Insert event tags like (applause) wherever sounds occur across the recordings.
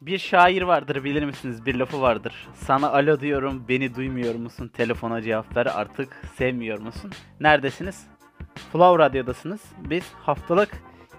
Bir şair vardır bilir misiniz? Bir lafı vardır. Sana alo diyorum beni duymuyor musun? Telefona cevap ver artık sevmiyor musun? Neredesiniz? Flow Radyo'dasınız. Biz haftalık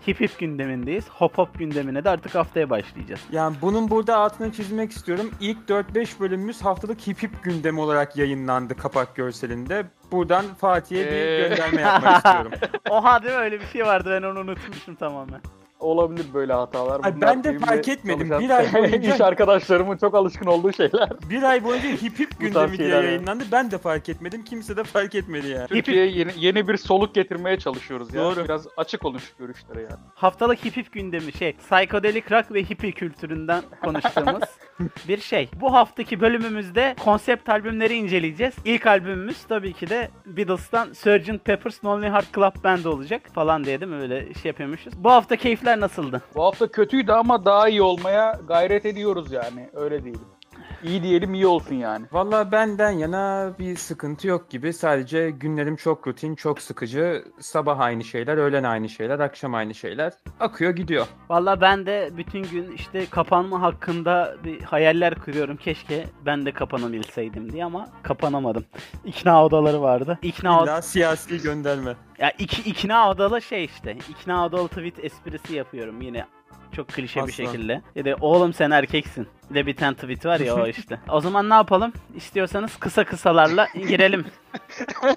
hip hip gündemindeyiz. Hop hop gündemine de artık haftaya başlayacağız. Yani bunun burada altını çizmek istiyorum. İlk 4-5 bölümümüz haftalık hip hip gündemi olarak yayınlandı kapak görselinde. Buradan Fatih'e bir Ee. gönderme yapmak (laughs) istiyorum. Oha değil mi? Öyle bir şey vardı ben onu unutmuşum tamamen. Olabilir böyle hatalar. Ay, Bunlar ben de fark etmedim. Bir ay (laughs) boyunca- iş arkadaşlarımın çok alışkın olduğu şeyler. Bir ay boyunca hip hip (laughs) gündemi diye şeyler yani. yayınlandı. Ben de fark etmedim. Kimse de fark etmedi yani. Türkiye'ye yeni, yeni bir soluk getirmeye çalışıyoruz ya. Doğru. Biraz açık oluş görüşlere yani. Haftalık hip hip gündemi şey, psychedelic rock ve hippie kültüründen konuştuğumuz (laughs) bir şey. Bu haftaki bölümümüzde konsept albümleri inceleyeceğiz. İlk albümümüz tabii ki de Beatles'tan Sgt. Pepper's Lonely Heart Club Band olacak falan diye değil mi? Öyle şey yapıyormuşuz. Bu hafta keyifler nasıldı? Bu hafta kötüydü ama daha iyi olmaya gayret ediyoruz yani. Öyle diyelim. İyi diyelim iyi olsun yani. Valla benden yana bir sıkıntı yok gibi. Sadece günlerim çok rutin, çok sıkıcı. Sabah aynı şeyler, öğlen aynı şeyler, akşam aynı şeyler. Akıyor gidiyor. Valla ben de bütün gün işte kapanma hakkında bir hayaller kuruyorum. Keşke ben de kapanabilseydim diye ama kapanamadım. İkna odaları vardı. İkna od- siyasi gönderme. Ya iki, ikna odalı şey işte. İkna odalı tweet esprisi yapıyorum yine. Çok klişe bir şekilde. Ya da oğlum sen erkeksin. Bir de bir tane tweet var ya o (laughs) işte. O zaman ne yapalım? İstiyorsanız kısa kısalarla girelim. (laughs)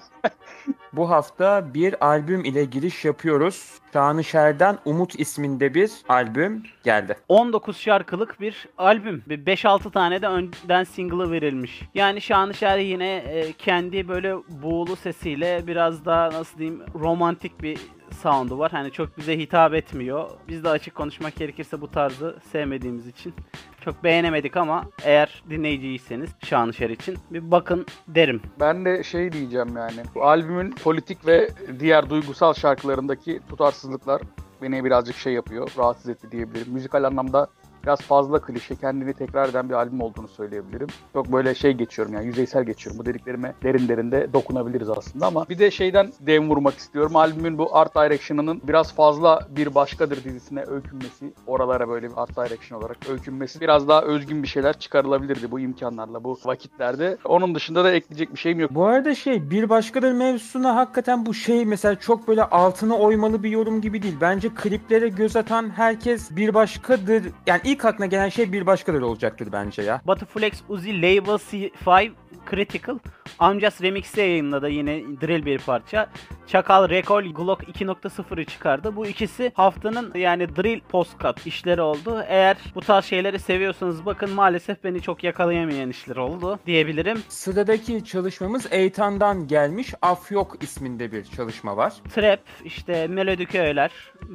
Bu hafta bir albüm ile giriş yapıyoruz. Şanışer'den Umut isminde bir albüm geldi. 19 şarkılık bir albüm. Bir 5-6 tane de önden single'ı verilmiş. Yani Şanışer yine e, kendi böyle buğulu sesiyle biraz daha nasıl diyeyim romantik bir sound'u var. Hani çok bize hitap etmiyor. Biz de açık konuşmak gerekirse bu tarzı sevmediğimiz için çok beğenemedik ama eğer dinleyiciyseniz Şanışer için bir bakın derim. Ben de şey diyeceğim yani. Bu albümün politik ve diğer duygusal şarkılarındaki tutarsızlıklar beni birazcık şey yapıyor. Rahatsız etti diyebilirim. Müzikal anlamda biraz fazla klişe, kendini tekrar eden bir albüm olduğunu söyleyebilirim. Çok böyle şey geçiyorum yani yüzeysel geçiyorum. Bu dediklerime derin derin de dokunabiliriz aslında ama bir de şeyden dem vurmak istiyorum. Albümün bu Art Direction'ının biraz fazla bir başkadır dizisine öykünmesi, oralara böyle bir Art Direction olarak öykünmesi biraz daha özgün bir şeyler çıkarılabilirdi bu imkanlarla, bu vakitlerde. Onun dışında da ekleyecek bir şeyim yok. Bu arada şey bir başkadır mevzusuna hakikaten bu şey mesela çok böyle altına oymalı bir yorum gibi değil. Bence kliplere göz atan herkes bir başkadır. Yani ilk aklına gelen şey bir başkadır olacaktır bence ya. Batuflex Uzi Label C5 Critical Amcas Remix'te yayınladı yine drill bir parça. Çakal Recall Glock 2.0'ı çıkardı. Bu ikisi haftanın yani drill postcard işleri oldu. Eğer bu tarz şeyleri seviyorsanız bakın maalesef beni çok yakalayamayan işler oldu diyebilirim. Sıradaki çalışmamız Eytan'dan gelmiş Afyok isminde bir çalışma var. Trap, işte melodik öğeler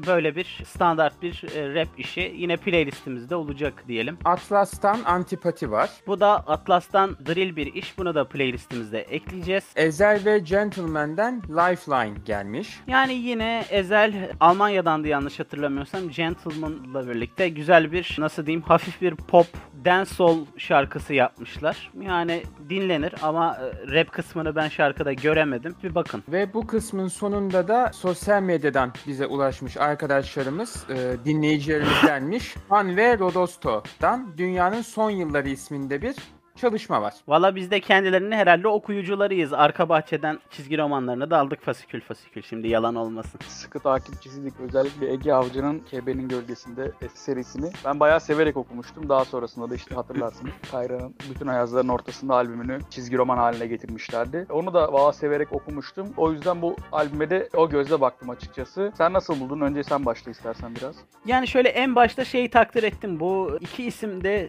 böyle bir standart bir e, rap işi yine playlistimizde olacak diyelim. Atlas'tan Antipati var. Bu da Atlas'tan drill bir iş. Bunu da playlistimizde ekleyeceğiz. Ezel ve Gentleman'den Lifeline gelmiş. Yani yine Ezel Almanya'dandı yanlış hatırlamıyorsam Gentleman'la birlikte güzel bir nasıl diyeyim hafif bir pop dancehall şarkısı yapmışlar. Yani dinlenir ama e, rap kısmını ben şarkıda göremedim. Bir bakın. Ve bu kısmın sonunda da sosyal medyadan bize ulaşmış arkadaşlarımız, e, dinleyicilerimiz (laughs) gelmiş. Han ve Rodosto'dan Dünyanın Son Yılları isminde bir çalışma var. Valla biz de kendilerini herhalde okuyucularıyız. Arka bahçeden çizgi romanlarını da aldık fasikül fasikül şimdi yalan olmasın. Sıkı takipçisiydik. Özellikle Ege Avcı'nın Kebe'nin Gölgesinde serisini. Ben bayağı severek okumuştum. Daha sonrasında da işte hatırlarsınız. (laughs) Kayra'nın bütün ayazların ortasında albümünü çizgi roman haline getirmişlerdi. Onu da bayağı severek okumuştum. O yüzden bu albüme de o gözle baktım açıkçası. Sen nasıl buldun? Önce sen başla istersen biraz. Yani şöyle en başta şeyi takdir ettim. Bu iki isim de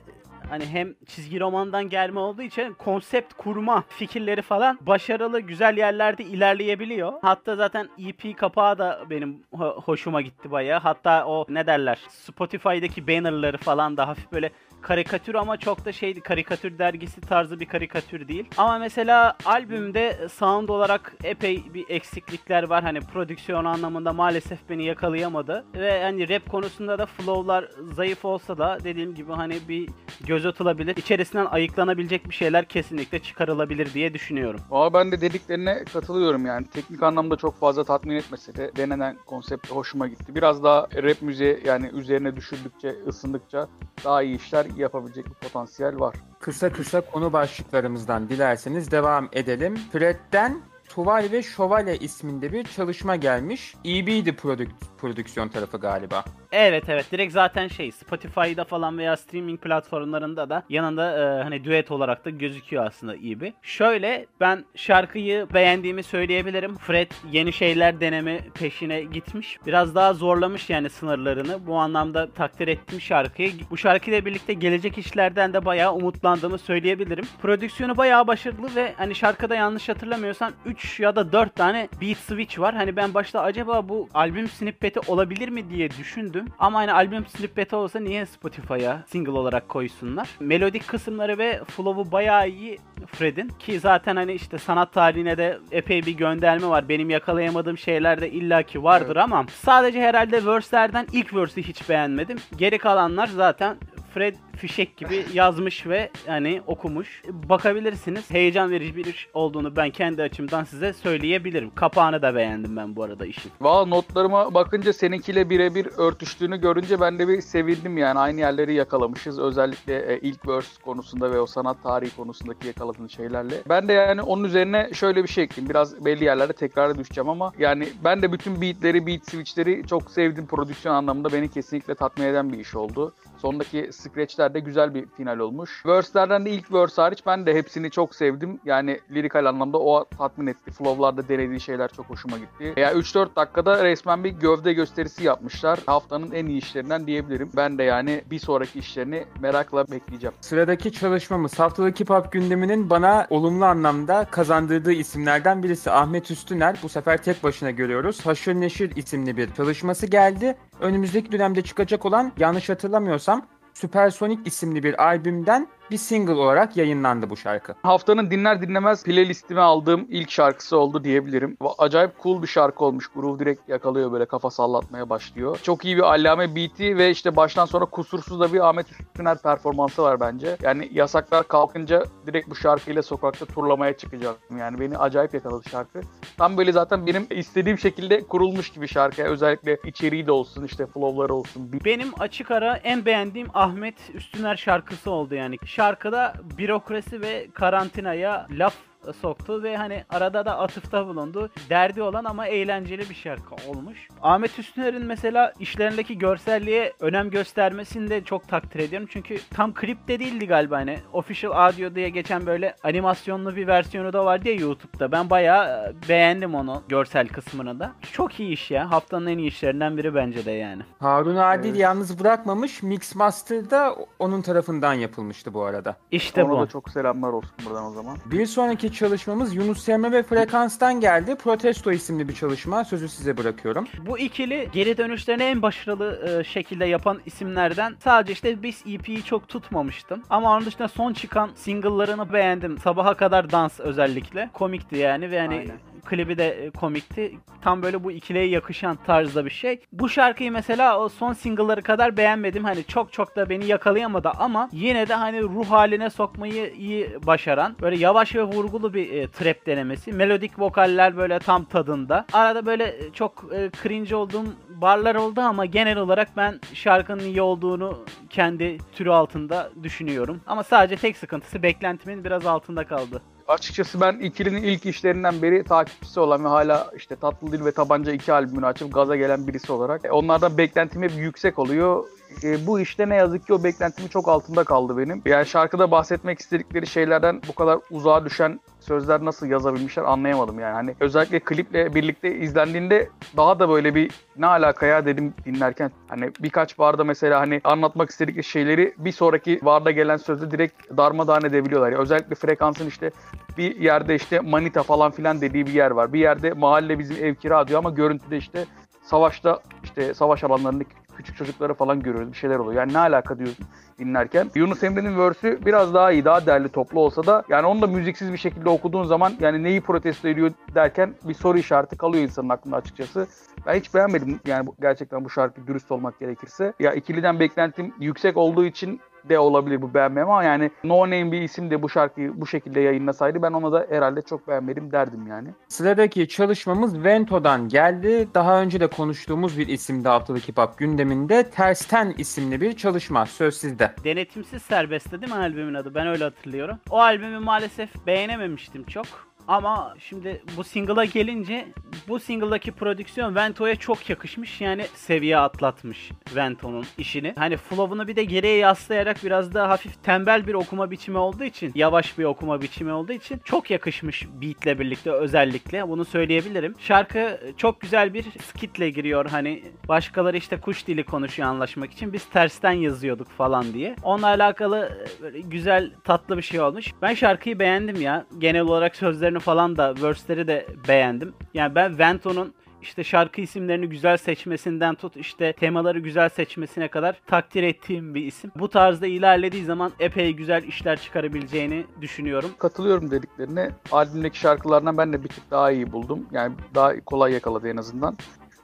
hani hem çizgi romandan gelme olduğu için konsept kurma fikirleri falan başarılı güzel yerlerde ilerleyebiliyor. Hatta zaten EP kapağı da benim ho- hoşuma gitti bayağı. Hatta o ne derler Spotify'daki bannerları falan da hafif böyle karikatür ama çok da şeydi karikatür dergisi tarzı bir karikatür değil. Ama mesela albümde sound olarak epey bir eksiklikler var. Hani prodüksiyon anlamında maalesef beni yakalayamadı. Ve hani rap konusunda da flow'lar zayıf olsa da dediğim gibi hani bir göz atılabilir. İçerisinden ayıklanabilecek bir şeyler kesinlikle çıkarılabilir diye düşünüyorum. Ama ben de dediklerine katılıyorum yani. Teknik anlamda çok fazla tatmin etmese de denenen konsept hoşuma gitti. Biraz daha rap müziği yani üzerine düşürdükçe, ısındıkça daha iyi işler yapabilecek bir potansiyel var. Kısa kısa konu başlıklarımızdan dilerseniz devam edelim. Fred'den Tuval ve Şövalye isminde bir çalışma gelmiş. EB'di prodük prodüksiyon tarafı galiba. Evet evet direkt zaten şey Spotify'da falan veya streaming platformlarında da yanında e, hani düet olarak da gözüküyor aslında EB. Şöyle ben şarkıyı beğendiğimi söyleyebilirim. Fred yeni şeyler deneme peşine gitmiş. Biraz daha zorlamış yani sınırlarını. Bu anlamda takdir ettim şarkıyı. Bu şarkıyla birlikte gelecek işlerden de bayağı umutlandığımı söyleyebilirim. Prodüksiyonu bayağı başarılı ve hani şarkıda yanlış hatırlamıyorsam 3 ya da 4 tane beat switch var. Hani ben başta acaba bu albüm snippet'i olabilir mi diye düşündüm. Ama hani albüm snippet'i olsa niye Spotify'a single olarak koysunlar? Melodik kısımları ve flow'u bayağı iyi Fred'in. Ki zaten hani işte sanat tarihine de epey bir gönderme var. Benim yakalayamadığım şeyler de illaki vardır Evet. ama sadece herhalde verse'lerden ilk verse'ü hiç beğenmedim. Geri kalanlar zaten Fred fişek gibi yazmış ve yani okumuş. Bakabilirsiniz. Heyecan verici bir iş olduğunu ben kendi açımdan size söyleyebilirim. Kapağını da beğendim ben bu arada işin. Valla notlarıma bakınca seninkiyle birebir örtüştüğünü görünce ben de bir sevindim yani. Aynı yerleri yakalamışız. Özellikle e, ilk verse konusunda ve o sanat tarihi konusundaki yakaladığın şeylerle. Ben de yani onun üzerine şöyle bir şey ekleyeyim. Biraz belli yerlerde tekrara düşeceğim ama yani ben de bütün beatleri, beat switchleri çok sevdim. Prodüksiyon anlamında beni kesinlikle tatmin eden bir iş oldu. Sondaki scratchler de güzel bir final olmuş. Verse'lerden de ilk verse hariç ben de hepsini çok sevdim. Yani lirikal anlamda o tatmin etti. Flow'larda denediği şeyler çok hoşuma gitti. Ya 3-4 dakikada resmen bir gövde gösterisi yapmışlar. Haftanın en iyi işlerinden diyebilirim. Ben de yani bir sonraki işlerini merakla bekleyeceğim. Sıradaki çalışmamız haftalık hip hop gündeminin bana olumlu anlamda kazandırdığı isimlerden birisi Ahmet Üstüner. Bu sefer tek başına görüyoruz. Haşır Neşir isimli bir çalışması geldi. Önümüzdeki dönemde çıkacak olan yanlış hatırlamıyorsam Supersonic isimli bir albümden bir single olarak yayınlandı bu şarkı. Haftanın dinler dinlemez playlistime aldığım ilk şarkısı oldu diyebilirim. Acayip cool bir şarkı olmuş. Groove direkt yakalıyor böyle kafa sallatmaya başlıyor. Çok iyi bir allame beat'i ve işte baştan sonra kusursuz da bir Ahmet Üstüner performansı var bence. Yani yasaklar kalkınca direkt bu şarkıyla sokakta turlamaya çıkacağım. Yani beni acayip yakaladı şarkı. Tam böyle zaten benim istediğim şekilde kurulmuş gibi şarkı. Özellikle içeriği de olsun işte flow'ları olsun. Benim açık ara en beğendiğim Ahmet Üstüner şarkısı oldu yani. Şarkıda bürokrasi ve karantinaya laf soktu ve hani arada da atıfta bulundu. Derdi olan ama eğlenceli bir şarkı olmuş. Ahmet Üstüner'in mesela işlerindeki görselliğe önem göstermesini de çok takdir ediyorum. Çünkü tam klipte değildi galiba hani. Official Audio diye geçen böyle animasyonlu bir versiyonu da vardı ya YouTube'da. Ben bayağı beğendim onu görsel kısmını da. Çok iyi iş ya. Haftanın en iyi işlerinden biri bence de yani. Harun Adil Evet. yalnız bırakmamış. Mix Master'da onun tarafından yapılmıştı bu arada. İşte Ona bu. da çok selamlar olsun buradan o zaman. Bir sonraki çalışmamız Yunus Emre ve Frekans'tan geldi. Protesto isimli bir çalışma. Sözü size bırakıyorum. Bu ikili geri dönüşlerini en başarılı e, şekilde yapan isimlerden. Sadece işte biz EP'yi çok tutmamıştım. Ama onun dışında son çıkan single'larını beğendim. Sabaha kadar dans özellikle. Komikti yani ve hani Aynen. Klibi de e, komikti. Tam böyle bu ikiliye yakışan tarzda bir şey. Bu şarkıyı mesela o son single'ları kadar beğenmedim. Hani çok çok da beni yakalayamadı ama yine de hani ruh haline sokmayı iyi başaran böyle yavaş ve vurgulu bir e, trap denemesi. Melodik vokaller böyle tam tadında. Arada böyle e, çok e, cringe olduğum barlar oldu ama genel olarak ben şarkının iyi olduğunu kendi türü altında düşünüyorum. Ama sadece tek sıkıntısı beklentimin biraz altında kaldı. Açıkçası ben ikilinin ilk işlerinden beri takipçisi olan ve hala işte Tatlı Dil ve Tabanca iki albümünü açıp gaza gelen birisi olarak e, onlardan beklentim hep yüksek oluyor. E, bu işte ne yazık ki o beklentimin çok altında kaldı benim. Yani şarkıda bahsetmek istedikleri şeylerden bu kadar uzağa düşen sözler nasıl yazabilmişler anlayamadım yani. Hani özellikle kliple birlikte izlendiğinde daha da böyle bir ne alaka ya dedim dinlerken. Hani birkaç barda mesela hani anlatmak istedikleri şeyleri bir sonraki barda gelen sözde direkt darmadağın edebiliyorlar. Yani özellikle frekansın işte bir yerde işte manita falan filan dediği bir yer var. Bir yerde mahalle bizim ev kira diyor ama görüntüde işte savaşta işte savaş alanlarındaki küçük çocukları falan görüyoruz. Bir şeyler oluyor. Yani ne alaka diyorsun dinlerken. Yunus Emre'nin verse'ü biraz daha iyi, daha derli toplu olsa da yani onu da müziksiz bir şekilde okuduğun zaman yani neyi protesto ediyor derken bir soru işareti kalıyor insanın aklında açıkçası. Ben hiç beğenmedim yani gerçekten bu şarkı dürüst olmak gerekirse. Ya ikiliden beklentim yüksek olduğu için de olabilir bu beğenmem ama yani No Name bir isim de bu şarkıyı bu şekilde yayınlasaydı ben ona da herhalde çok beğenmedim derdim yani. Sıradaki çalışmamız Vento'dan geldi. Daha önce de konuştuğumuz bir isimdi haftalık hip hop gündeminde. Tersten isimli bir çalışma. Söz sizde. Denetimsiz serbest değil mi albümün adı? Ben öyle hatırlıyorum. O albümü maalesef beğenememiştim çok. Ama şimdi bu single'a gelince bu single'daki prodüksiyon Vento'ya çok yakışmış. Yani seviye atlatmış Vento'nun işini. Hani flow'unu bir de geriye yaslayarak biraz daha hafif tembel bir okuma biçimi olduğu için, yavaş bir okuma biçimi olduğu için çok yakışmış beatle birlikte özellikle. Bunu söyleyebilirim. Şarkı çok güzel bir skitle giriyor. Hani başkaları işte kuş dili konuşuyor anlaşmak için. Biz tersten yazıyorduk falan diye. Onunla alakalı böyle güzel tatlı bir şey olmuş. Ben şarkıyı beğendim ya. Genel olarak sözlerini falan da verse'leri de beğendim. Yani ben Vento'nun işte şarkı isimlerini güzel seçmesinden tut işte temaları güzel seçmesine kadar takdir ettiğim bir isim. Bu tarzda ilerlediği zaman epey güzel işler çıkarabileceğini düşünüyorum. Katılıyorum dediklerine. Albümdeki şarkılardan ben de bir tık daha iyi buldum. Yani daha kolay yakaladı en azından.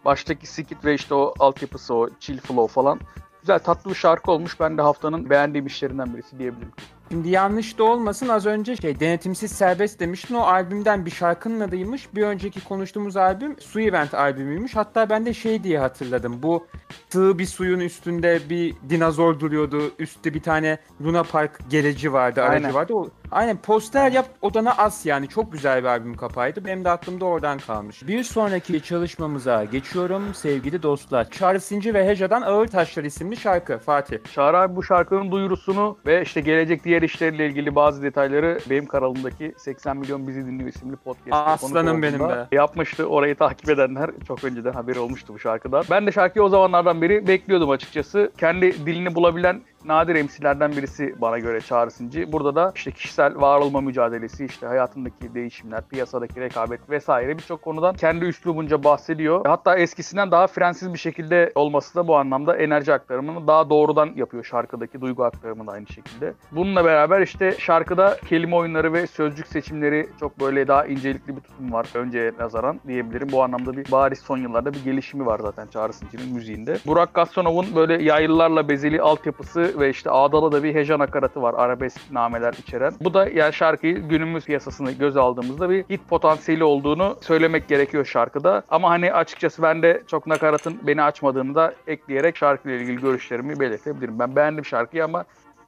Baştaki skit ve işte o altyapısı o chill flow falan güzel tatlı bir şarkı olmuş. Ben de haftanın beğendiğim işlerinden birisi diyebilirim. Şimdi yanlış da olmasın az önce şey denetimsiz serbest demiştin o albümden bir şarkının adıymış. Bir önceki konuştuğumuz albüm Su Event albümüymüş. Hatta ben de şey diye hatırladım. Bu sığ bir suyun üstünde bir dinozor duruyordu. Üstte bir tane Luna Park geleci vardı, aracı Aynen. vardı. O, aynen poster yap odana as yani. Çok güzel bir albüm kapağıydı. Benim de aklımda oradan kalmış. Bir sonraki çalışmamıza geçiyorum sevgili dostlar. Charles Sinci ve Heca'dan Ağır Taşlar isimli şarkı. Fatih. Çağrı abi bu şarkının duyurusunu ve işte gelecek diğer işleriyle ilgili bazı detayları benim kanalımdaki 80 milyon bizi dinliyor isimli podcast'te Aslanım benim be. Yapmıştı. Orayı takip edenler çok önceden haberi olmuştu bu şarkıdan. Ben de şarkıyı o zamanlardan beri bekliyordum açıkçası. Kendi dilini bulabilen nadir emsilerden birisi bana göre Çağrı Sinci. Burada da işte kişisel var olma mücadelesi, işte hayatındaki değişimler, piyasadaki rekabet vesaire birçok konudan kendi üslubunca bahsediyor. Hatta eskisinden daha frensiz bir şekilde olması da bu anlamda enerji aktarımını daha doğrudan yapıyor şarkıdaki duygu aktarımı da aynı şekilde. Bununla beraber işte şarkıda kelime oyunları ve sözcük seçimleri çok böyle daha incelikli bir tutum var önceye nazaran diyebilirim. Bu anlamda bir bariz son yıllarda bir gelişimi var zaten Çağrı Sinci'nin müziğinde. Burak Gassonov'un böyle yaylılarla bezeli altyapısı ve işte ağdalı da bir heyecan nakaratı var arabesk nameler içeren. Bu da yani şarkıyı günümüz piyasasını göze aldığımızda bir hit potansiyeli olduğunu söylemek gerekiyor şarkıda. Ama hani açıkçası ben de çok nakaratın beni açmadığını da ekleyerek şarkıyla ilgili görüşlerimi belirtebilirim. Ben beğendim şarkıyı ama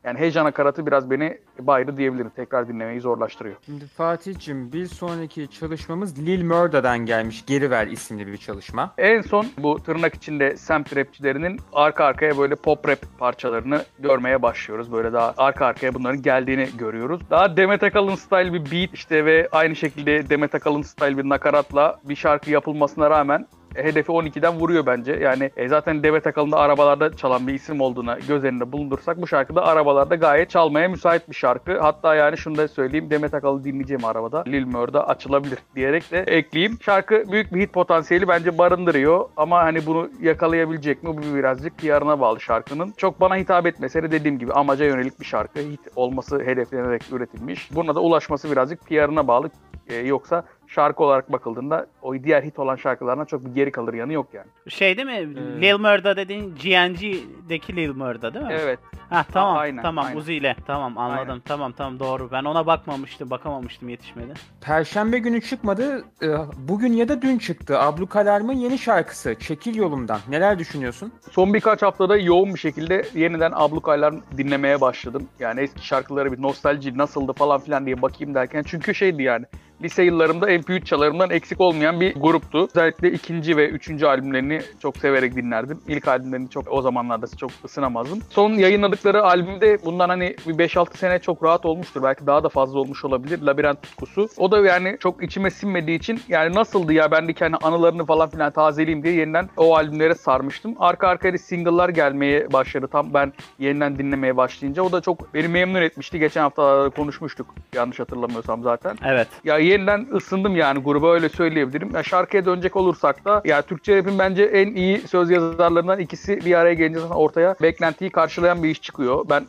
yani heyecan nakaratı biraz beni baydı diyebilirim. Tekrar dinlemeyi zorlaştırıyor. Şimdi Fatih'cim bir sonraki çalışmamız Lil Murda'dan gelmiş. Geri Ver isimli bir çalışma. En son bu tırnak içinde semt rapçilerinin arka arkaya böyle pop rap parçalarını görmeye başlıyoruz. Böyle daha arka arkaya bunların geldiğini görüyoruz. Daha Demet Akalın style bir beat işte ve aynı şekilde Demet Akalın style bir nakaratla bir şarkı yapılmasına rağmen hedefi 12'den vuruyor bence. Yani e, zaten Demet Akalın da arabalarda çalan bir isim olduğuna göz önünde bulundursak bu şarkı da arabalarda gayet çalmaya müsait bir şarkı. Hatta yani şunu da söyleyeyim Demet Akalın dinleyeceğim arabada. Lil Murda açılabilir diyerek de ekleyeyim. Şarkı büyük bir hit potansiyeli bence barındırıyor ama hani bunu yakalayabilecek mi bu birazcık PR'ına bağlı şarkının. Çok bana hitap etmese de dediğim gibi amaca yönelik bir şarkı. Hit olması hedeflenerek üretilmiş. Buna da ulaşması birazcık PR'ına bağlı. E, yoksa şarkı olarak bakıldığında o diğer hit olan şarkılardan çok bir geri kalır yanı yok yani. Şey değil mi? Ee, Lil Murda dediğin GNG'deki Lil Murda değil mi? Evet. Ha tamam aynen, tamam aynen. Uzi ile tamam anladım Aynen. tamam tamam doğru ben ona bakmamıştım bakamamıştım yetişmedi. Perşembe günü çıkmadı. e, Bugün ya da dün çıktı. Abluk Alarm'ın yeni şarkısı Çekil Yolumdan. Neler düşünüyorsun? Son birkaç haftada yoğun bir şekilde yeniden ablukaylar dinlemeye başladım. Yani eski şarkıları bir nostalji nasıldı falan filan diye bakayım derken. Çünkü şeydi yani lise yıllarımda MP3 çalarımdan eksik olmayan bir gruptu. Özellikle ikinci ve üçüncü albümlerini çok severek dinlerdim. İlk albümlerini çok o zamanlarda çok ısınamazdım. Son yayınladıkları albümde bundan hani bir 5-6 sene çok rahat olmuştur. Belki daha da fazla olmuş olabilir. Labirent tutkusu. O da yani çok içime sinmediği için yani nasıldı ya ben de kendi anılarını falan filan tazeleyeyim diye yeniden o albümlere sarmıştım. Arka arkaya single'lar gelmeye başladı. Tam ben yeniden dinlemeye başlayınca. O da çok beni memnun etmişti. Geçen hafta konuşmuştuk yanlış hatırlamıyorsam zaten. Evet. Ya yeniden ısındım yani gruba öyle söyleyebilirim. Ya şarkıya dönecek olursak da ya Türkçe rap'in bence en iyi söz yazarlarından ikisi bir araya gelince ortaya beklentiyi karşılayan bir iş çıkıyor. Ben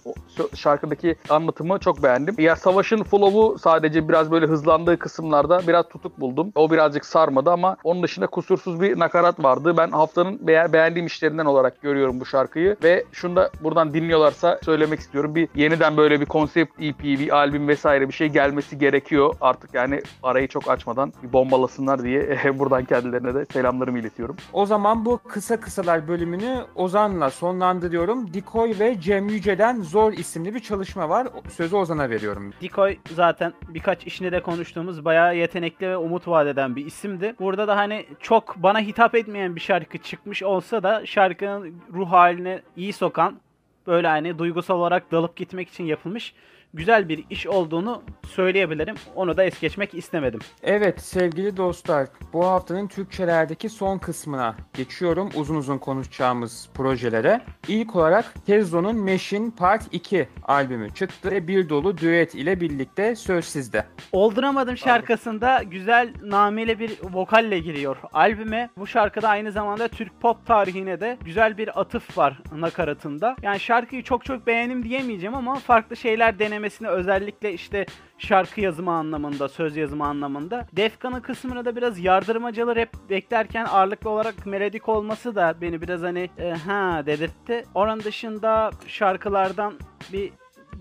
şarkıdaki anlatımı çok beğendim. Ya Savaş'ın flow'u sadece biraz böyle hızlandığı kısımlarda biraz tutuk buldum. O birazcık sarmadı ama onun dışında kusursuz bir nakarat vardı. Ben haftanın be- beğendiğim işlerinden olarak görüyorum bu şarkıyı ve şunu da buradan dinliyorlarsa söylemek istiyorum. Bir yeniden böyle bir konsept EP, bir albüm vesaire bir şey gelmesi gerekiyor. Artık yani arayı çok açmadan bir bombalasınlar diye (laughs) buradan kendilerine de selamlarımı iletiyorum. O zaman bu kısa kısalar bölümünü Ozan'la sonlandırıyorum. Dikoy ve Cem Yüce'den Zor isimli bir çalışma var. Sözü Ozan'a veriyorum. Dikoy zaten birkaç işini de konuştuğumuz bayağı yetenekli ve umut vadeden bir isimdi. Burada da hani çok bana hitap etmeyen bir şarkı çıkmış olsa da şarkının ruh haline iyi sokan böyle hani duygusal olarak dalıp gitmek için yapılmış güzel bir iş olduğunu söyleyebilirim. Onu da es geçmek istemedim. Evet sevgili dostlar bu haftanın Türkçelerdeki son kısmına geçiyorum. Uzun uzun konuşacağımız projelere. İlk olarak Tezzo'nun Meşin Part 2 albümü çıktı ve bir dolu düet ile birlikte söz sizde. Olduramadım şarkısında güzel nameli bir vokalle giriyor albüme. Bu şarkıda aynı zamanda Türk pop tarihine de güzel bir atıf var nakaratında. Yani şarkıyı çok çok beğendim diyemeyeceğim ama farklı şeyler denemek denemesini özellikle işte şarkı yazımı anlamında, söz yazımı anlamında. Defkan'ın kısmını da biraz yardırmacalı rap beklerken ağırlıklı olarak melodik olması da beni biraz hani e, ha dedirtti. Onun dışında şarkılardan bir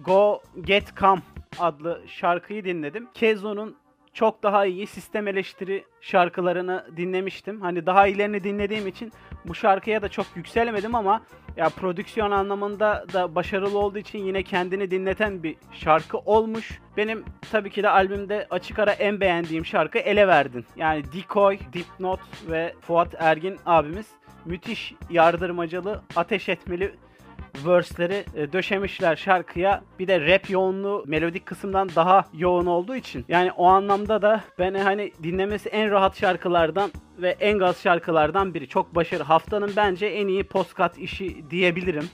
Go Get Come adlı şarkıyı dinledim. Kezo'nun çok daha iyi sistem eleştiri şarkılarını dinlemiştim. Hani daha ilerini dinlediğim için bu şarkıya da çok yükselemedim ama ya prodüksiyon anlamında da başarılı olduğu için yine kendini dinleten bir şarkı olmuş. Benim tabii ki de albümde açık ara en beğendiğim şarkı Ele Verdin. Yani Decoy, Dipnot ve Fuat Ergin abimiz müthiş yardırmacalı, ateş etmeli verse'leri e, döşemişler şarkıya. Bir de rap yoğunluğu melodik kısımdan daha yoğun olduğu için. Yani o anlamda da ben hani dinlemesi en rahat şarkılardan ve en gaz şarkılardan biri. Çok başarılı. Haftanın bence en iyi postkat işi diyebilirim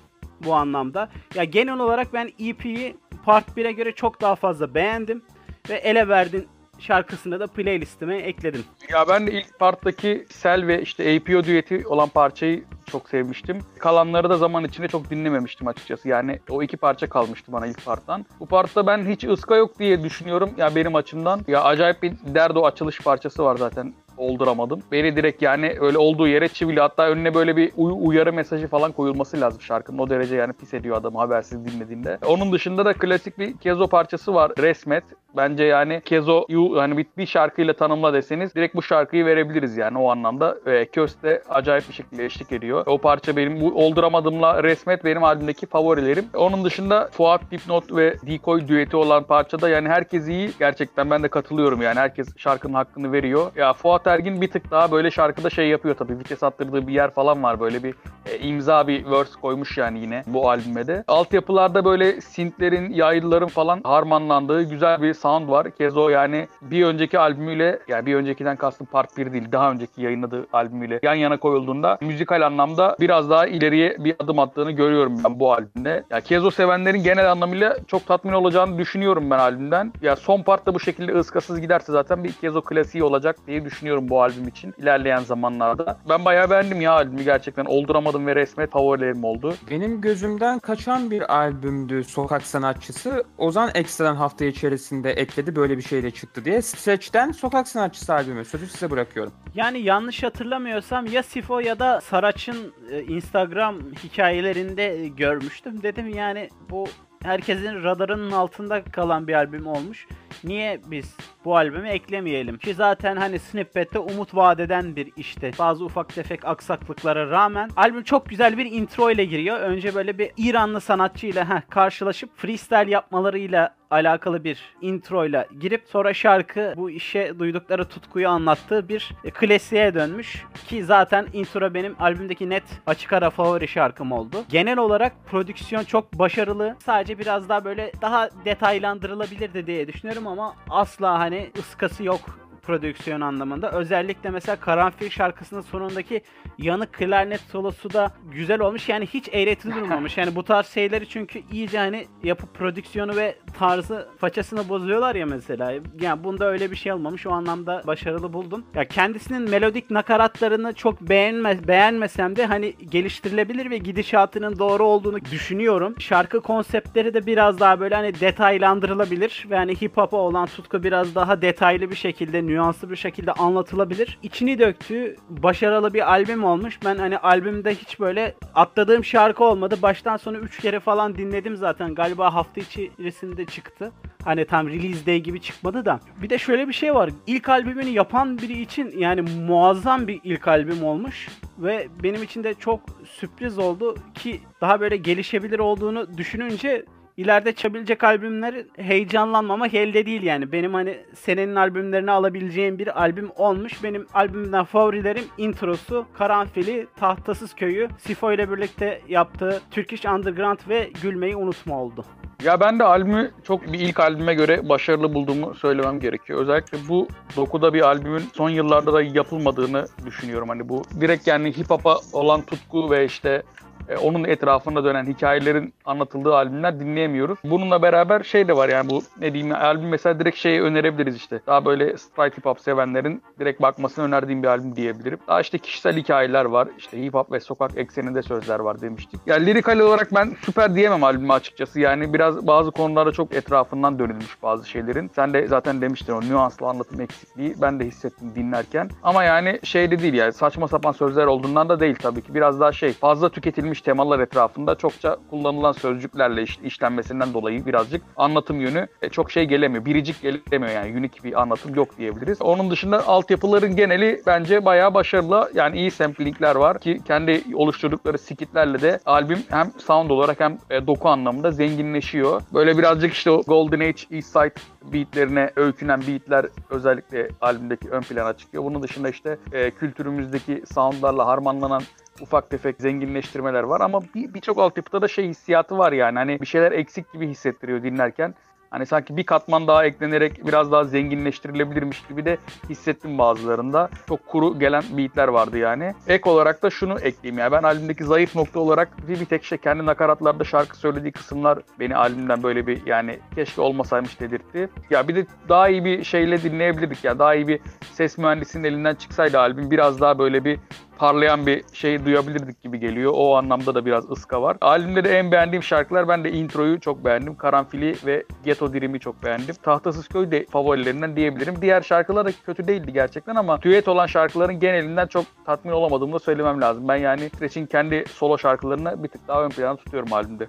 bu anlamda. Ya genel olarak ben EP'yi Part 1'e göre çok daha fazla beğendim ve ele verdin şarkısını da playlistime ekledim. Ya ben de ilk parttaki Sel ve işte APO düeti olan parçayı çok sevmiştim. Kalanları da zaman içinde çok dinlememiştim açıkçası. Yani o iki parça kalmıştı bana ilk parttan. Bu partta ben hiç ıska yok diye düşünüyorum ya benim açımdan. Ya acayip bir derdo açılış parçası var zaten olduramadım. Beni direkt yani öyle olduğu yere çivili. Hatta önüne böyle bir uy- uyarı mesajı falan koyulması lazım şarkının. O derece yani pis ediyor adamı habersiz dinlediğinde. Onun dışında da klasik bir Kezo parçası var. Resmet. Bence yani Kezo'yu hani bir, bir şarkıyla tanımla deseniz direkt bu şarkıyı verebiliriz yani o anlamda. Ve Köz de acayip bir şekilde eşlik ediyor. O parça benim bu olduramadımla Resmet benim albümdeki favorilerim. Onun dışında Fuat Dipnot ve Decoy düeti olan parçada yani herkes iyi. Gerçekten ben de katılıyorum yani herkes şarkının hakkını veriyor. Ya Fuat Ergin bir tık daha böyle şarkıda şey yapıyor tabii. Vites attırdığı bir yer falan var. Böyle bir e, imza bir verse koymuş yani yine bu albüme de. Altyapılarda böyle synthlerin, yaylıların falan harmanlandığı güzel bir sound var. Kezo yani bir önceki albümüyle yani bir öncekiden kastım part 1 değil daha önceki yayınladığı albümüyle yan yana koyulduğunda müzikal anlamda biraz daha ileriye bir adım attığını görüyorum ben bu albümde. Ya Kezo sevenlerin genel anlamıyla çok tatmin olacağını düşünüyorum ben albümden. Ya son partta bu şekilde ıskasız giderse zaten bir Kezo klasiği olacak diye düşünüyorum bu albüm için ilerleyen zamanlarda. Ben bayağı beğendim ya albümü gerçekten. Olduramadım ve resmet favorilerim oldu. Benim gözümden kaçan bir albümdü Sokak Sanatçısı. Ozan ekstradan hafta içerisinde ekledi böyle bir şeyle çıktı diye. Stretch'ten Sokak Sanatçısı albümü. Sözü size bırakıyorum. Yani yanlış hatırlamıyorsam ya Sifo ya da Saraç'ın e, Instagram hikayelerinde görmüştüm. Dedim yani bu herkesin radarının altında kalan bir albüm olmuş. Niye biz bu albümü eklemeyelim? Ki zaten hani Snippet'te umut vadeden bir işte. Bazı ufak tefek aksaklıklara rağmen albüm çok güzel bir intro ile giriyor. Önce böyle bir İranlı sanatçıyla heh, karşılaşıp freestyle yapmalarıyla alakalı bir intro ile girip sonra şarkı bu işe duydukları tutkuyu anlattığı bir klasiğe dönmüş. Ki zaten intro benim albümdeki net açık ara favori şarkım oldu. Genel olarak prodüksiyon çok başarılı. Sadece biraz daha böyle daha detaylandırılabilirdi diye düşünüyorum ama asla hani ıskası yok prodüksiyon anlamında. Özellikle mesela Karanfil şarkısının sonundaki yanık klarnet solosu da güzel olmuş. Yani hiç eğreti durmamış. Yani bu tarz şeyleri çünkü iyice hani yapıp prodüksiyonu ve tarzı façasını bozuyorlar ya mesela. Yani bunda öyle bir şey olmamış. O anlamda başarılı buldum. Ya kendisinin melodik nakaratlarını çok beğenme, beğenmesem de hani geliştirilebilir ve gidişatının doğru olduğunu düşünüyorum. Şarkı konseptleri de biraz daha böyle hani detaylandırılabilir ve hani hip hop'a olan tutku biraz daha detaylı bir şekilde, nüanslı bir şekilde anlatılabilir. İçini döktüğü başarılı bir albüm olmuş. Ben hani albümde hiç böyle atladığım şarkı olmadı. Baştan sona 3 kere falan dinledim zaten. Galiba hafta içerisinde çıktı. Hani tam release day gibi çıkmadı da. Bir de şöyle bir şey var. İlk albümünü yapan biri için yani muazzam bir ilk albüm olmuş. Ve benim için de çok sürpriz oldu ki daha böyle gelişebilir olduğunu düşününce ileride çıkabilecek albümler heyecanlanmamak elde değil yani. Benim hani senenin albümlerini alabileceğim bir albüm olmuş. Benim albümden favorilerim introsu, Karanfili, Tahtasız Köyü, Sifo ile birlikte yaptığı Turkish Underground ve Gülmeyi Unutma oldu. Ya ben de albümü çok bir ilk albüme göre başarılı bulduğumu söylemem gerekiyor. Özellikle bu dokuda bir albümün son yıllarda da yapılmadığını düşünüyorum. Hani bu direkt yani hip hop'a olan tutku ve işte e, onun etrafında dönen hikayelerin anlatıldığı albümler dinleyemiyoruz. Bununla beraber şey de var yani bu ne diyeyim albüm mesela direkt şeyi önerebiliriz işte. Daha böyle straight hip hop sevenlerin direkt bakmasını önerdiğim bir albüm diyebilirim. Daha işte kişisel hikayeler var. İşte hip hop ve sokak ekseninde sözler var demiştik. Yani lirikal olarak ben süper diyemem albümü açıkçası. Yani biraz bazı konularda çok etrafından dönülmüş bazı şeylerin. Sen de zaten demiştin o nüanslı anlatım eksikliği. Ben de hissettim dinlerken. Ama yani şey de değil yani saçma sapan sözler olduğundan da değil tabii ki. Biraz daha şey fazla tüketilmiş temalar etrafında çokça kullanılan sözcüklerle iş, işlenmesinden dolayı birazcık anlatım yönü e, çok şey gelemiyor. Biricik gelemiyor yani unik bir anlatım yok diyebiliriz. Onun dışında altyapıların geneli bence bayağı başarılı. Yani iyi samplingler var ki kendi oluşturdukları skitlerle de albüm hem sound olarak hem e, doku anlamında zenginleşiyor. Böyle birazcık işte o Golden Age East Side beatlerine öykünen beatler özellikle albümdeki ön plana çıkıyor. Bunun dışında işte e, kültürümüzdeki soundlarla harmanlanan ufak tefek zenginleştirmeler var ama birçok bir altyapıda da şey hissiyatı var yani. Hani bir şeyler eksik gibi hissettiriyor dinlerken. Hani sanki bir katman daha eklenerek biraz daha zenginleştirilebilirmiş gibi de hissettim bazılarında. Çok kuru gelen beatler vardı yani. Ek olarak da şunu ekleyeyim yani ben albümdeki zayıf nokta olarak bir, bir tek şey kendi nakaratlarda şarkı söylediği kısımlar beni albümden böyle bir yani keşke olmasaymış dedirtti. Ya bir de daha iyi bir şeyle dinleyebilirdik ya. Daha iyi bir ses mühendisinin elinden çıksaydı albüm biraz daha böyle bir parlayan bir şey duyabilirdik gibi geliyor. O anlamda da biraz ıska var. Albümde de en beğendiğim şarkılar ben de introyu çok beğendim. Karanfili ve Ghetto Dream'i çok beğendim. Tahtasız Köy de favorilerinden diyebilirim. Diğer şarkılar da kötü değildi gerçekten ama düet olan şarkıların genelinden çok tatmin olamadığımı da söylemem lazım. Ben yani Stretch'in kendi solo şarkılarını bir tık daha ön plana tutuyorum albümde.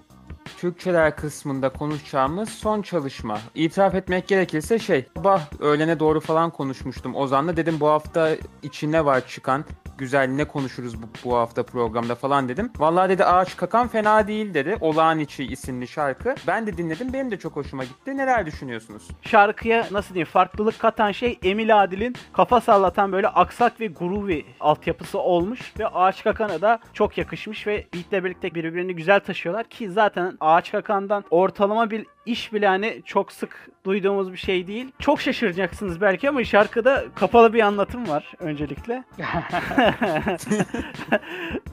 Türkçeler kısmında konuşacağımız son çalışma. İtiraf etmek gerekirse şey, sabah öğlene doğru falan konuşmuştum Ozan'la. Dedim bu hafta içine var çıkan güzel ne konuşuruz bu, bu hafta programda falan dedim. Vallahi dedi Ağaç Kakan fena değil dedi. Olağan içi isimli şarkı. Ben de dinledim. Benim de çok hoşuma gitti. Neler düşünüyorsunuz? Şarkıya nasıl diyeyim farklılık katan şey Emil Adil'in kafa sallatan böyle aksak ve groovy altyapısı olmuş ve Ağaç Kakan'a da çok yakışmış ve beatle birlikte birbirini güzel taşıyorlar ki zaten Ağaç Kakan'dan ortalama bir iş bile hani çok sık duyduğumuz bir şey değil. Çok şaşıracaksınız belki ama şarkıda kapalı bir anlatım var öncelikle. (laughs)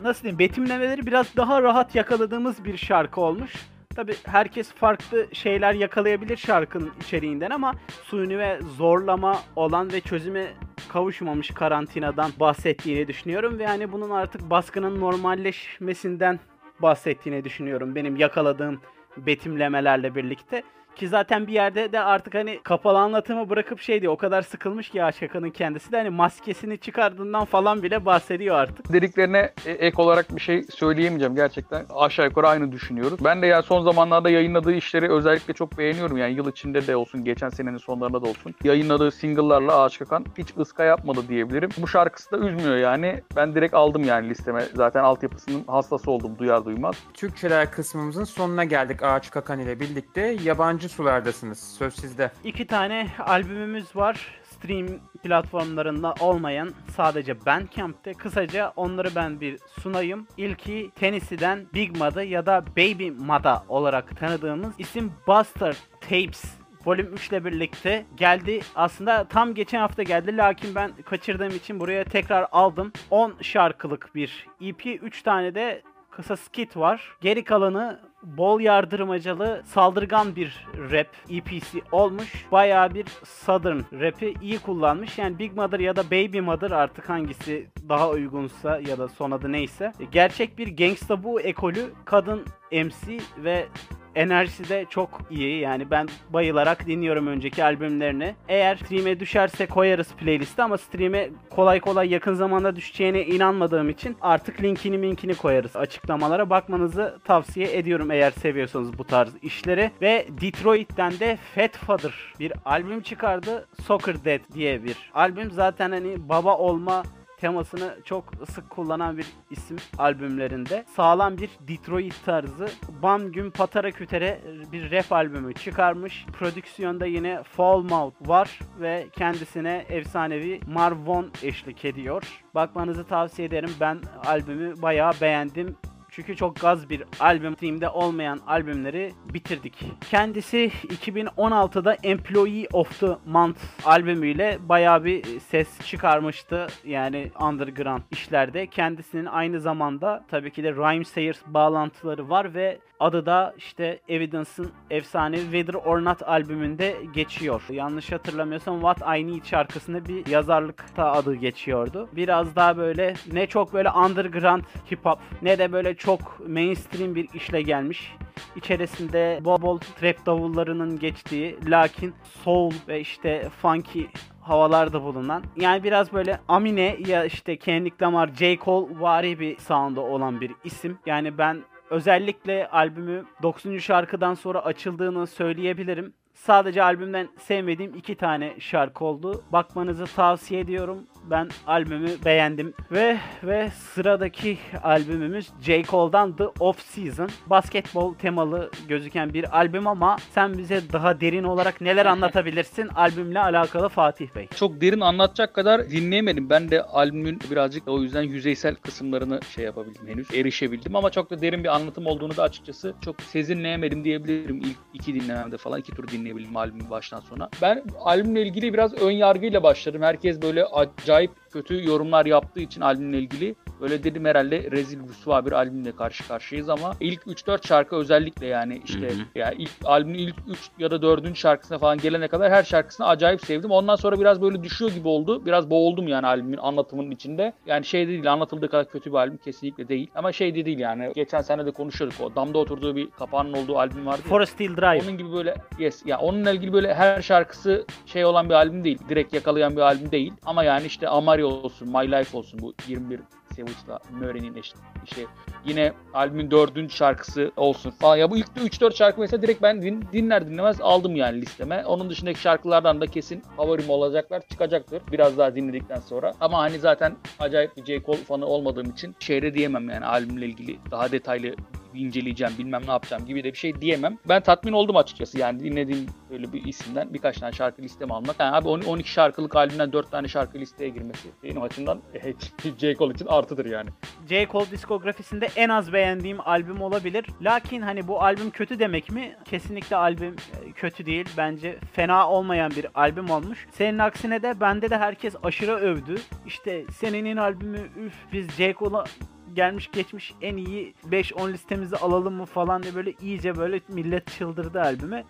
Nasıl diyeyim? Betimlemeleri biraz daha rahat yakaladığımız bir şarkı olmuş. Tabi herkes farklı şeyler yakalayabilir şarkının içeriğinden ama suni ve zorlama olan ve çözüme kavuşmamış karantinadan bahsettiğini düşünüyorum ve hani bunun artık baskının normalleşmesinden bahsettiğini düşünüyorum benim yakaladığım betimlemelerle birlikte. Ki zaten bir yerde de artık hani kapalı anlatımı bırakıp şey diyor o kadar sıkılmış ki Aşakan'ın kendisi de hani maskesini çıkardığından falan bile bahsediyor artık. Dediklerine e, ek olarak bir şey söyleyemeyeceğim gerçekten. Aşağı yukarı aynı düşünüyoruz. Ben de ya son zamanlarda yayınladığı işleri özellikle çok beğeniyorum. Yani yıl içinde de olsun, geçen senenin sonlarında da olsun. Yayınladığı single'larla Ağaç Kakan hiç ıska yapmadı diyebilirim. Bu şarkısı da üzmüyor yani. Ben direkt aldım yani listeme. Zaten altyapısının hastası oldum duyar duymaz. Türkçeler kısmımızın sonuna geldik Ağaç Kakan ile birlikte. Yabancı sulardasınız. Söz sizde. İki tane albümümüz var. Stream platformlarında olmayan sadece Bandcamp'te. Kısaca onları ben bir sunayım. İlki Tennessee'den Big Mada ya da Baby Mada olarak tanıdığımız isim Buster Tapes Volüm 3 ile birlikte geldi. Aslında tam geçen hafta geldi lakin ben kaçırdığım için buraya tekrar aldım. 10 şarkılık bir EP, 3 tane de kısa skit var. Geri kalanı bol yardırmacalı, saldırgan bir rap EP'si olmuş. Bayağı bir Southern rap'i iyi kullanmış. Yani Big Mother ya da Baby Mother artık hangisi daha uygunsa ya da son adı neyse. Gerçek bir gangsta bu ekolü kadın MC ve enerjisi de çok iyi. Yani ben bayılarak dinliyorum önceki albümlerini. Eğer stream'e düşerse koyarız playlist'e ama stream'e kolay kolay yakın zamanda düşeceğine inanmadığım için artık linkini minkini koyarız açıklamalara. Bakmanızı tavsiye ediyorum eğer seviyorsanız bu tarz işleri. Ve Detroit'ten de Fat Father bir albüm çıkardı. Soccer Dead diye bir albüm. Zaten hani baba olma temasını çok sık kullanan bir isim albümlerinde. Sağlam bir Detroit tarzı. Bam Gün Patara Kütere bir rap albümü çıkarmış. Prodüksiyonda yine Fall Mouth var ve kendisine efsanevi Marvon eşlik ediyor. Bakmanızı tavsiye ederim. Ben albümü bayağı beğendim. Çünkü çok gaz bir albüm. Steam'de olmayan albümleri bitirdik. Kendisi 2016'da Employee of the Month albümüyle bayağı bir ses çıkarmıştı. Yani underground işlerde. Kendisinin aynı zamanda tabii ki de Rhyme Sayers bağlantıları var ve adı da işte Evidence'ın efsane Whether or Not albümünde geçiyor. Yanlış hatırlamıyorsam What I Need şarkısında bir yazarlıkta adı geçiyordu. Biraz daha böyle ne çok böyle underground hip hop ne de böyle çok mainstream bir işle gelmiş. İçerisinde bol bol trap davullarının geçtiği lakin soul ve işte funky havalarda bulunan yani biraz böyle Amine ya işte Kendrick Lamar, J. Cole vari bir sound'u olan bir isim. Yani ben özellikle albümü 9. şarkıdan sonra açıldığını söyleyebilirim. Sadece albümden sevmediğim iki tane şarkı oldu. Bakmanızı tavsiye ediyorum. Ben albümü beğendim. Ve ve sıradaki albümümüz J. Cole'dan The Off Season. Basketbol temalı gözüken bir albüm ama sen bize daha derin olarak neler (laughs) anlatabilirsin albümle alakalı Fatih Bey? Çok derin anlatacak kadar dinleyemedim. Ben de albümün birazcık o yüzden yüzeysel kısımlarını şey yapabildim henüz. Erişebildim ama çok da derin bir anlatım olduğunu da açıkçası çok sezinleyemedim diyebilirim. İlk iki dinlememde falan iki tur dinleyebildim albümü baştan sona. Ben albümle ilgili biraz ön yargıyla başladım. Herkes böyle acayip kötü yorumlar yaptığı için albümle ilgili böyle dedim herhalde rezil rüsva bir albümle karşı karşıyayız ama ilk 3-4 şarkı özellikle yani işte Hı hı. yani ilk albümün ilk 3 ya da 4. şarkısına falan gelene kadar her şarkısını acayip sevdim. Ondan sonra biraz böyle düşüyor gibi oldu. Biraz boğuldum yani albümün anlatımının içinde. Yani şey de değil anlatıldığı kadar kötü bir albüm kesinlikle değil. Ama şey de değil yani. Geçen sene de konuşuyorduk o damda oturduğu bir kapağının olduğu albüm vardı. ya. Forest Hill Drive. Onun gibi böyle yes ya onunla ilgili böyle her şarkısı şey olan bir albüm değil. Direkt yakalayan bir albüm değil. Ama yani işte Amario olsun, My Life olsun bu 21 Savage'la Murray'nin işte yine albümün dördüncü şarkısı olsun falan. Ya bu ilk 3-4 şarkı mesela direkt ben din, dinler dinlemez aldım yani listeme. Onun dışındaki şarkılardan da kesin favorim olacaklar çıkacaktır. Biraz daha dinledikten sonra. Ama hani zaten acayip bir J. Cole fanı olmadığım için şeyde diyemem yani albümle ilgili daha detaylı inceleyeceğim bilmem ne yapacağım gibi de bir şey diyemem. Ben tatmin oldum açıkçası yani dinlediğim böyle bir isimden birkaç tane şarkı listeme almak. Yani abi 12 şarkılık albümden 4 tane şarkı listeye girmesi benim açımdan (laughs) J. Cole için artıdır yani. J. Cole diskografisinde en az beğendiğim albüm olabilir. Lakin hani bu albüm kötü demek mi? Kesinlikle albüm e, kötü değil. Bence fena olmayan bir albüm olmuş. Senin aksine de bende de herkes aşırı övdü. İşte senenin albümü üf biz J. Cole'a gelmiş geçmiş en iyi 5-10 listemizi alalım mı falan diye böyle iyice böyle millet çıldırdı albüme.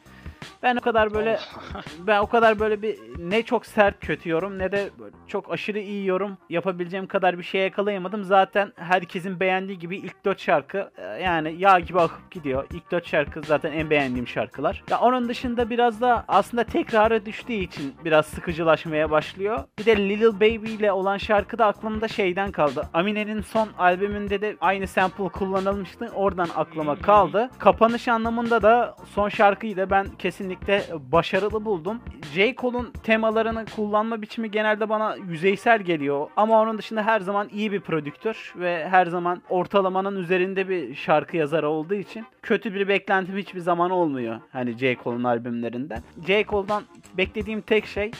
Ben o kadar böyle (laughs) ben o kadar böyle bir ne çok sert kötü yorum ne de böyle çok aşırı iyi yorum yapabileceğim kadar bir şey yakalayamadım. Zaten herkesin beğendiği gibi ilk 4 şarkı e, yani yağ gibi akıp gidiyor. İlk 4 şarkı zaten en beğendiğim şarkılar. Ya onun dışında biraz da aslında tekrara düştüğü için biraz sıkıcılaşmaya başlıyor. Bir de Little Baby ile olan şarkı da aklımda şeyden kaldı. Amine'nin son albümünde de aynı sample kullanılmıştı. Oradan aklıma kaldı. Kapanış anlamında da son şarkıyı da ben kesinlikle başarılı buldum. J. Cole'un temalarını kullanma biçimi genelde bana yüzeysel geliyor. Ama onun dışında her zaman iyi bir prodüktör ve her zaman ortalamanın üzerinde bir şarkı yazarı olduğu için kötü bir beklentim hiçbir zaman olmuyor. Hani J. Cole'un albümlerinden. J. Cole'dan beklediğim tek şey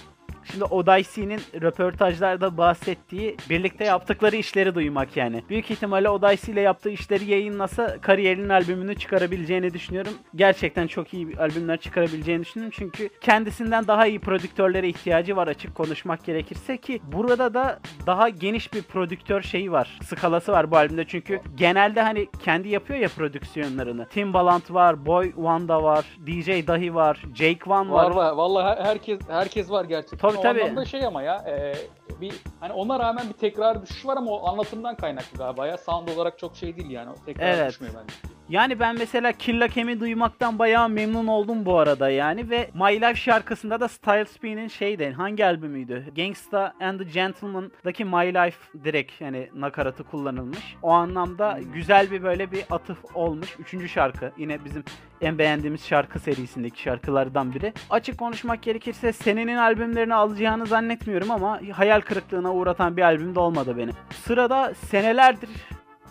Şimdi Odyssey'nin röportajlarda bahsettiği birlikte yaptıkları işleri duymak yani. Büyük ihtimalle Odyssey ile yaptığı işleri yayınlasa kariyerinin albümünü çıkarabileceğini düşünüyorum. Gerçekten çok iyi albümler çıkarabileceğini düşünüyorum. Çünkü kendisinden daha iyi prodüktörlere ihtiyacı var açık konuşmak gerekirse ki burada da daha geniş bir prodüktör şeyi var. Skalası var bu albümde çünkü genelde hani kendi yapıyor ya prodüksiyonlarını. Timbaland var, Boy Wanda var, DJ Dahi var, Jake One var. Var var. Vallahi her- herkes herkes var gerçekten. Tabii, o tabii. anlamda şey ama ya e, bir hani ona rağmen bir tekrar düşüş var ama o anlatımdan kaynaklı galiba ya. Sound olarak çok şey değil yani. O tekrar Evet. düşmüyor bence. Yani ben mesela Kill Kem'i duymaktan bayağı memnun oldum bu arada yani ve My Life şarkısında da Styles P'nin şeydi hangi albümüydü? Gangsta and the Gentleman'daki My Life direkt yani nakaratı kullanılmış. O anlamda güzel bir böyle bir atıf olmuş. Üçüncü şarkı yine bizim en beğendiğimiz şarkı serisindeki şarkılardan biri. Açık konuşmak gerekirse senenin albümlerini alacağını zannetmiyorum ama hayal kırıklığına uğratan bir albüm de olmadı benim. Sırada senelerdir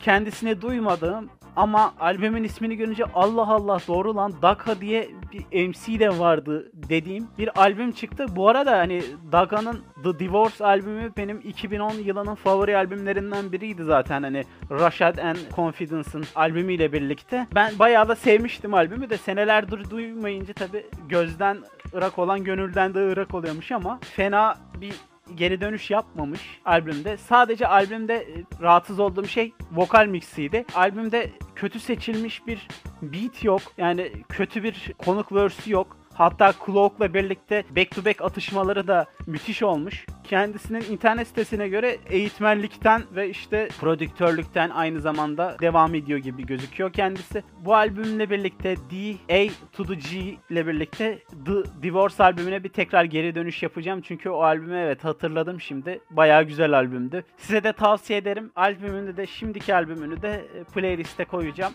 kendisini duymadığım ama albümün ismini görünce Allah Allah doğru lan Daka diye bir MC de vardı dediğim bir albüm çıktı. Bu arada hani Daka'nın The Divorce albümü benim 2010 yılının favori albümlerinden biriydi zaten hani Rashad and Confidence'ın albümüyle birlikte. Ben bayağı da sevmiştim albümü de senelerdir duymayınca tabi gözden ırak olan gönülden de ırak oluyormuş ama fena bir geri dönüş yapmamış albümde. Sadece albümde e, rahatsız olduğum şey vokal mixiydi. Albümde kötü seçilmiş bir beat yok. Yani kötü bir konuk verse'ü yok. Hatta Cloak'la birlikte back to back atışmaları da müthiş olmuş. Kendisinin internet sitesine göre eğitmenlikten ve işte prodüktörlükten aynı zamanda devam ediyor gibi gözüküyor kendisi. Bu albümle birlikte D, A to the G ile birlikte The Divorce albümüne bir tekrar geri dönüş yapacağım. Çünkü o albümü evet hatırladım şimdi. Bayağı güzel albümdü. Size de tavsiye ederim. Albümünü de şimdiki albümünü de e, playliste koyacağım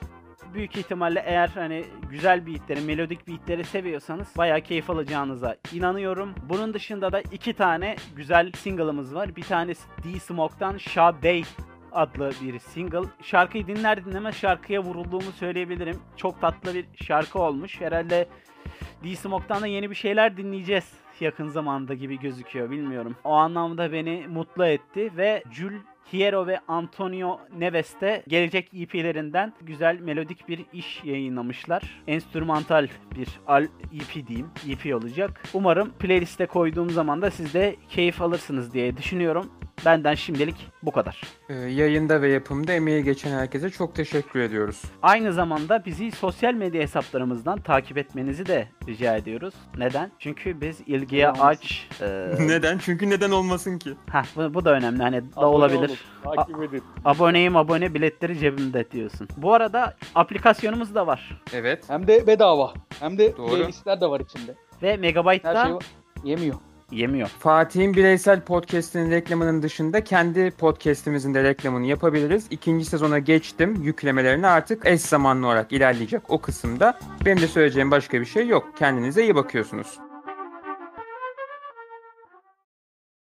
büyük ihtimalle eğer hani güzel beatleri, melodik beatleri seviyorsanız bayağı keyif alacağınıza inanıyorum. Bunun dışında da iki tane güzel single'ımız var. Bir tanesi D-Smoke'dan Sade adlı bir single. Şarkıyı dinler dinlemez şarkıya vurulduğumu söyleyebilirim. Çok tatlı bir şarkı olmuş. Herhalde D-Smoke'dan da yeni bir şeyler dinleyeceğiz yakın zamanda gibi gözüküyor bilmiyorum. O anlamda beni mutlu etti ve Jul Hiero ve Antonio Neves de gelecek EP'lerinden güzel melodik bir iş yayınlamışlar. Enstrümantal bir al EP diyeyim. EP olacak. Umarım playliste koyduğum zaman da siz de keyif alırsınız diye düşünüyorum. Benden şimdilik bu kadar. Ee, yayında ve yapımda emeği geçen herkese çok teşekkür ediyoruz. Aynı zamanda bizi sosyal medya hesaplarımızdan takip etmenizi de rica ediyoruz. Neden? Çünkü biz ilgiye aç. e, (laughs) neden? Çünkü neden olmasın ki? Heh, bu, bu da önemli. Hani da Abone olabilir. olun, Takip edin. Aboneyim abone biletleri cebimde diyorsun. Bu arada aplikasyonumuz da var. Evet. Hem de bedava. Hem de Doğru. playlistler de var içinde. Ve Her Megabyte'da şey. Yemiyor. Yemiyor. Fatih'in bireysel podcast'inin reklamının dışında kendi podcast'imizin de reklamını yapabiliriz. İkinci sezona geçtim. Yüklemelerine artık eş zamanlı olarak ilerleyecek o kısımda. Benim de söyleyeceğim başka bir şey yok. Kendinize iyi bakıyorsunuz.